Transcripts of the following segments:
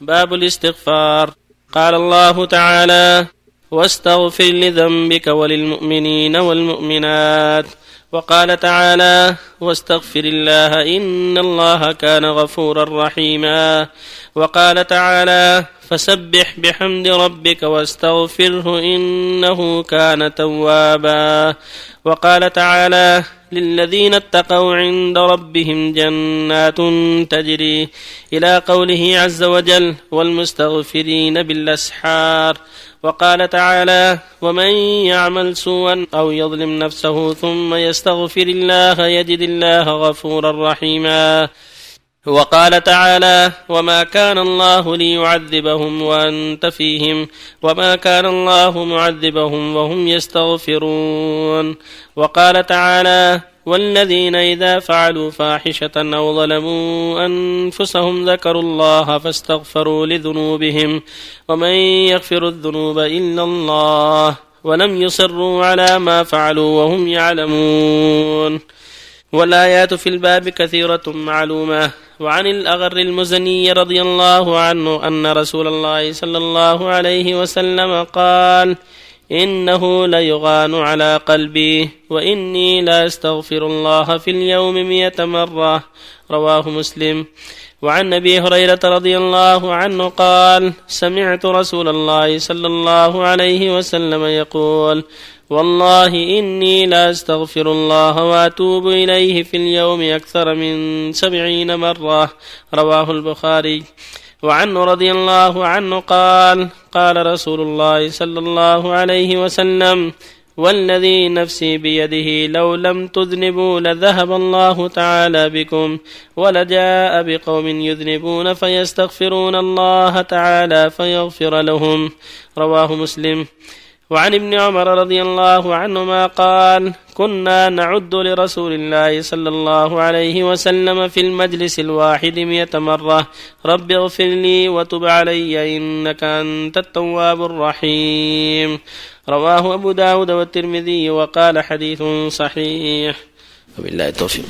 باب الاستغفار. قال الله تعالى واستغفر لذنبك وللمؤمنين والمؤمنات. وقال تعالى واستغفر الله إن الله كان غفورا رحيما. وقال تعالى فسبح بحمد ربك واستغفره إنه كان توابا. وقال تعالى للذين اتقوا عند ربهم جنات تجري إلى قوله عز وجل والمستغفرين بالأسحار. وقال تعالى ومن يعمل سوءا أو يظلم نفسه ثم يستغفر الله يجد الله غفورا رحيما. وقال تعالى وما كان الله ليعذبهم وانت فيهم وما كان الله معذبهم وهم يستغفرون. وقال تعالى والذين اذا فعلوا فاحشه أو ظلموا انفسهم ذكروا الله فاستغفروا لذنوبهم ومن يغفر الذنوب الا الله ولم يصروا على ما فعلوا وهم يعلمون. والآيات في الباب كثيرة معلومة وعن الأغر المزني رضي الله عنه أن رسول الله صلى الله عليه وسلم قال إنه ليغان على قلبي وإني لا أستغفر الله في اليوم مئة مرة. رواه مسلم. وعن أبي هريرة رضي الله عنه قال سمعت رسول الله صلى الله عليه وسلم يقول والله إني لا أستغفر الله وأتوب إليه في اليوم أكثر من سبعين مرة. رواه البخاري. وعنه رضي الله عنه قال قال رسول الله صلى الله عليه وسلم والذي نفسي بيده لو لم تذنبوا لذهب الله تعالى بكم ولجاء بقوم يذنبون فيستغفرون الله تعالى فيغفر لهم. رواه مسلم. وعن ابن عمر رضي الله عنهما قال كنا نعد لرسول الله صلى الله عليه وسلم في المجلس الواحد مئة مرة. رب اغفر لي وتب علي إنك أنت التواب الرحيم. رواه أبو داود والترمذي وقال حديث صحيح. وبالله التوفيق.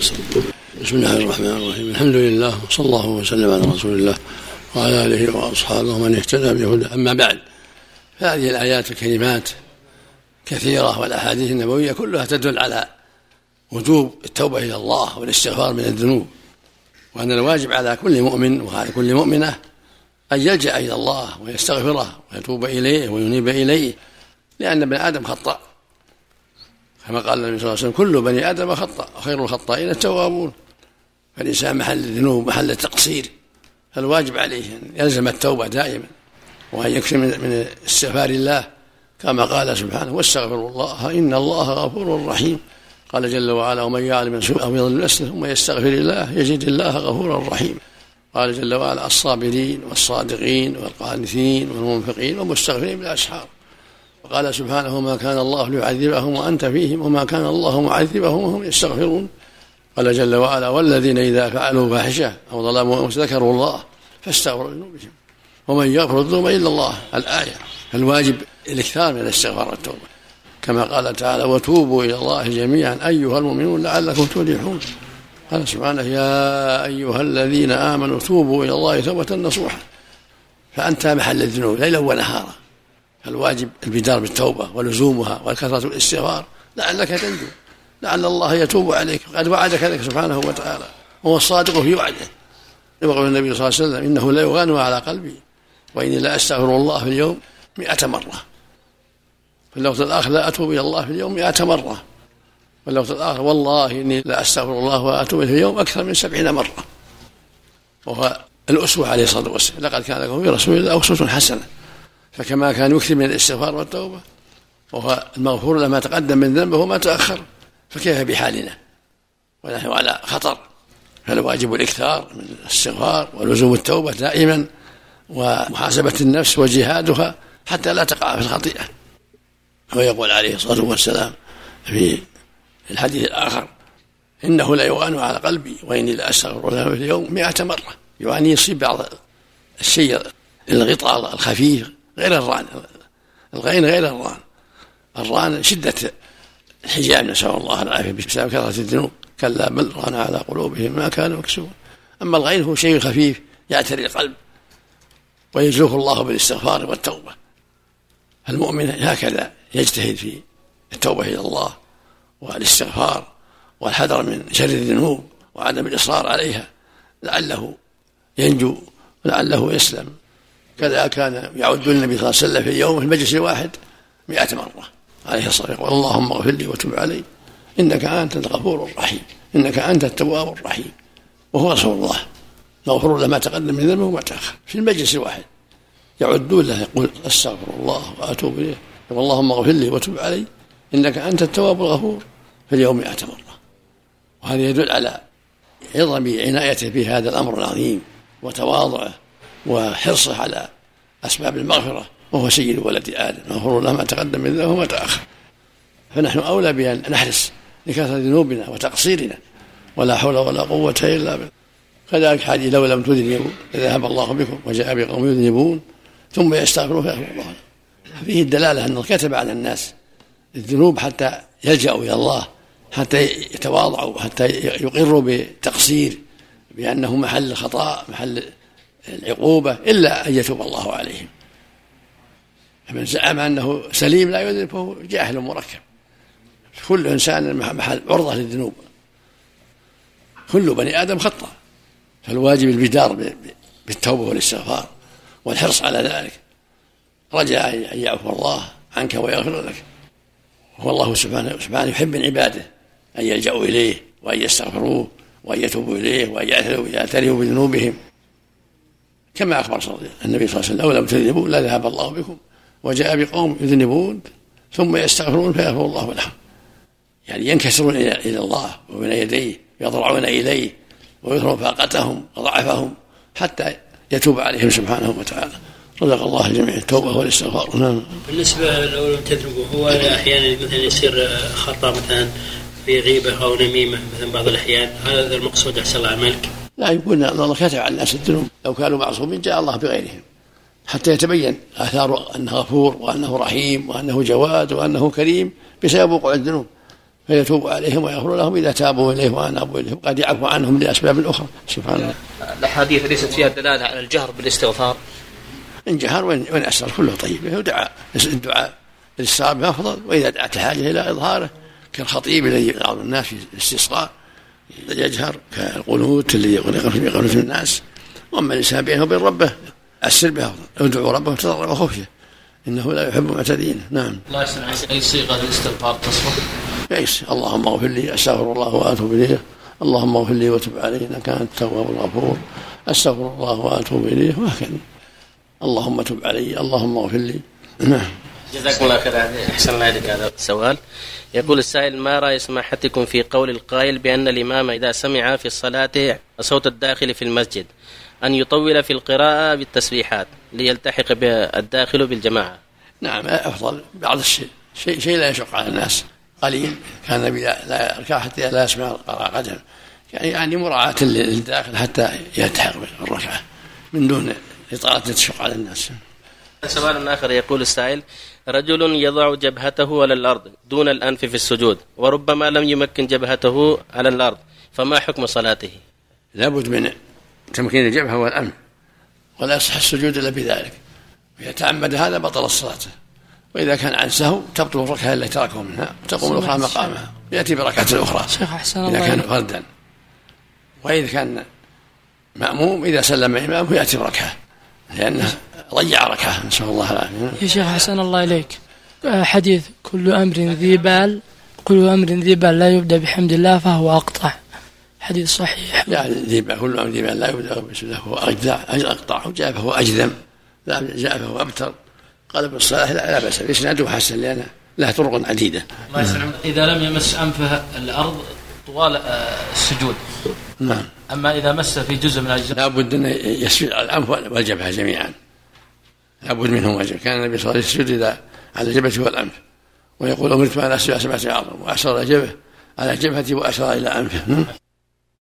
بسم الله الرحمن الرحيم. الحمد لله وصلى الله وسلم على رسول الله وعلى آله وأصحابه ومن اهتدى بهدى أما بعد فهذه الآيات الكريمات كثيرة والأحاديث النبوية كلها تدل على وجوب التوبة إلى الله والاستغفار من الذنوب وأن الواجب على كل مؤمن وعلى كل مؤمنة أن يلجأ إلى الله ويستغفره ويتوب إليه وينيب إليه لأن ابن آدم خطأ. كما قال النبي صلى الله عليه وسلم كل بني آدم خطأ وخير الخطائين التوابون. فالإنسان محل الذنوب محل التقصير فالواجب عليه أن يلزم التوبة دائما. وأن يكفي من استغفار الله كما قال سبحانه واستغفروا الله إن الله غفور رحيم. قال جل وعلا ومن يعلم سوء أو يضل نفسه ثم يستغفر الله يجد الله غفورا رحيما. قال جل وعلا الصابرين والصادقين والقانتين والمنفقين والمستغفرين بالأسحار. وقال سبحانه ما كان الله ليعذبهم وأنت فيهم وما كان الله معذبهم وهم يستغفرون. قال جل وعلا والذين إذا فعلوا فاحشة أو ظلموا ذكروا الله فاستغفروا لذنوبهم. ومن يغفر الذنوب إلا الله. الآية الواجب الإكثار من الاستغفار والتوبة. كما قال تعالى وتوبوا إلى الله جميعا أيها المؤمنون لعلكم تفلحون. قال سبحانه يا أيها الذين آمنوا توبوا إلى الله توبة نصوحا. فأنت محل الذنوب ليلا ونهارا. فالواجب البدار بالتوبة ولزومها وكثرة الاستغفار. لعلك تنجو. لعل الله يتوب عليك. قد وعدك ذلك سبحانه وتعالى. وهو الصادق في وعده. يقول النبي صلى الله عليه وسلم إنه لا يغان على قلبي. وإني لا أستغفر الله في اليوم مئة مرة. في اللفظ الآخر لا أتوب إلى الله في اليوم مئة مرة. في اللفظ الآخر والله إني لا أستغفر الله وأتوب في اليوم أكثر من سبعين مرة. وهو الأسوة عليه الصلاة والسلام. لقد كان لكم في رسول الله أسوة حسنة. فكما كان يكثر من الاستغفار والتوبة وهو المغفور له ما تقدم من ذنبه وما تأخر. فكيف بحالنا؟ ونحن على خطر. فالواجب الإكثار من الاستغفار ولزوم التوبة دائما؟ ومحاسبة النفس وجهادها حتى لا تقع في الخطيئة. ويقول عليه الصلاة والسلام في الحديث الآخر إنه لا يغان على قلبي وإني لأستغفر له في اليوم مئة مرة. يعني يصيب بعض الشيء الغطاء الخفيف غير الران الغين غير الران. الران شدة الحجاب نسأل الله العافية بسبب كثرة الذنوب. كلا بل ران على قلوبهم ما كانوا يكسبون. أما الغين هو شيء خفيف يعتري القلب. ويجزوك الله بالاستغفار والتوبة. المؤمن هكذا يجتهد في التوبة إلى الله والاستغفار والحذر من شر الذنوب وعدم الإصرار عليها لعله ينجو لعله يسلم. كذا كان يعد النبي صلى الله عليه وسلم في اليوم في المجلس الواحد مئة مرة عليه الصلاة والسلام. اللهم اغفر لي وتب علي. إنك أنت الغفور الرحيم. إنك أنت التواب الرحيم. وهو رسول الله. مغفور له ما تقدم من ذنبه وما تأخر. في المجلس الواحد. يعدون له يقول أستغفر الله وأتوب إليه. اللهم اغفر لي وتب علي. إنك أنت التواب الغفور. في اليوم مئة مره وهذا يدل على عظم عنايته بهذا الأمر العظيم وتواضعه وحرصه على أسباب المغفرة. وهو سيد ولد آدم. مغفور له ما تقدم من ذنبه وما تأخر. فنحن أولى بأن نحرص لكثرة ذنوبنا وتقصيرنا. ولا حول ولا قوة إلا بالله. كذلك حديث لو لم تذنبوا لذهب الله بكم وجاء بقوم يذنبون ثم يستغفرون فيغفر الله فيه الدلالة انه كتب على الناس الذنوب حتى يلجأوا إلى الله حتى يتواضعوا حتى يقروا بتقصير بأنه محل الخطأ محل العقوبة إلا أن يتوب الله عليهم. فمن زعم أنه سليم لا يذنب فهو جاهل مركب. كل إنسان محل عرضة للذنوب. كل بني آدم خطأ. فالواجب البدار بالتوبة والاستغفار والحرص على ذلك. رجاء أن يعفو الله عنك ويغفر لك. والله سبحانه سبحانه يحب من عباده أن يلجأوا إليه وأن يستغفروه وأن يتوبوا إليه وأن يعترفوا بذنوبهم. كما أخبر صلى الله النبي صلى الله عليه وسلم لو لم تذنبوا لذهب الله بكم وجاء بقوم يذنبون ثم يستغفرون فيغفر الله لهم. يعني ينكسرون إلى الله وبين يديه يضرعون إليه ويظهر فاقتهم وضعفهم حتى يتوب عليهم سبحانه وتعالى. رزق الله الجميع. التوبة والاستغفار. نعم. بالنسبة لو لم تذنبوا هو أحيانا مثلا يصير خطأ مثلا في غيبة أو نميمة مثلا بعض الأحيان هذا المقصود أحسن الله عملك. لا يقول إن الله كتب على الناس الذنوب. لو كانوا معصومين جاء الله بغيرهم. حتى يتبين اثار أنه غفور وأنه رحيم وأنه جواد وأنه كريم بسبب وقوع الذنوب. فيتوب عليهم ويغفر لهم إذا تابوا إليه وانابوا اليه وقد يعفو عنهم لأسباب أخرى. سبحان الله. الأحاديث ليست فيها دلالة على الجهر بالاستغفار. إن جهر وإن أسر كله طيب. ودعاء الدعاء الاستغفار أفضل. وإذا دعت الحاجة إلى إظهاره كالخطيب الذي يقعد الناس في الاستسقاء يجهر كالقنوت اللي يقنوت الناس. وأما الإنسان بينه وبين ربه السر به أفضل. ادعوا ربه تضرع وخفيه إنه لا يحب المعتدين نعم. الله يسلمك. أي صيغة الاستغفار تصلح؟ ليس اللهم اغفر لي أستغفر الله وأتوب إليه. اللهم اغفر لي وتب علي إنك أنت التواب الغفور. أستغفر الله وأتوب إليه وهكذا اللهم تب علي اللهم اغفر لي. نعم جزاكم الله خير احسن الله إليك هذا. السؤال يقول السائل ما رأي سماحتكم في قول القائل بأن الإمام إذا سمع في الصلاة صوت الداخل في المسجد أن يطول في القراءة بالتسبيحات ليلتحق الداخل بالجماعة؟ نعم أفضل. بعض الشيء شيء شيء لا يشق على الناس. قليل كان النبي لا يركع حتى لا يسمع قدم. يعني يعني مراعاة للداخل حتى يلتحق بالركعة من دون إطالة تشق على الناس. سؤال آخر يقول السائل رجل يضع جبهته على الأرض دون الأنف في السجود وربما لم يمكن جبهته على الأرض فما حكم صلاته؟ لابد من تمكين الجبهة والأنف ولا يصح السجود إلا بذلك. إذا تعمد هذا بطل صلاته وإذا كان عن سهو تبطل الركعة التي تركه منها وتقوم الأخرى مقامها. يأتي بركعة أخرى. شيخ أحسن إذا كان فردا. وإذا كان مأموم إذا سلم إمامه يأتي بركعة. لأنه ضيع ركعة نسأل الله العافية. يا شيخ أحسن الله إليك. حديث كل أمر ذي بال كل أمر ذي بال لا يبدأ بحمد الله فهو أقطع. حديث صحيح. لا ذي بال كل أمر ذي بال لا يبدأ بسم الله فهو أجدع أقطع. وجاء فهو أجذم لا جاء فهو أبتر. قال ابن الصلاح لا, لا بأس إسناده حسن لأنه لها طرق عديدة. الله يسلمك. إذا لم يمس أنفه الأرض طوال آه، السجود. نعم. أما إذا مس في جزء من الأجزاء لابد أن يسجد على الأنف والجبهة جميعا. لابد منهم واجب كان النبي صلى الله عليه وسلم يسجد إذا على جبهته والأنف. ويقول أمرت أن أسجد سبعة أعظم وأشار إلى جبهه على جبهتي وأشار إلى أنفه.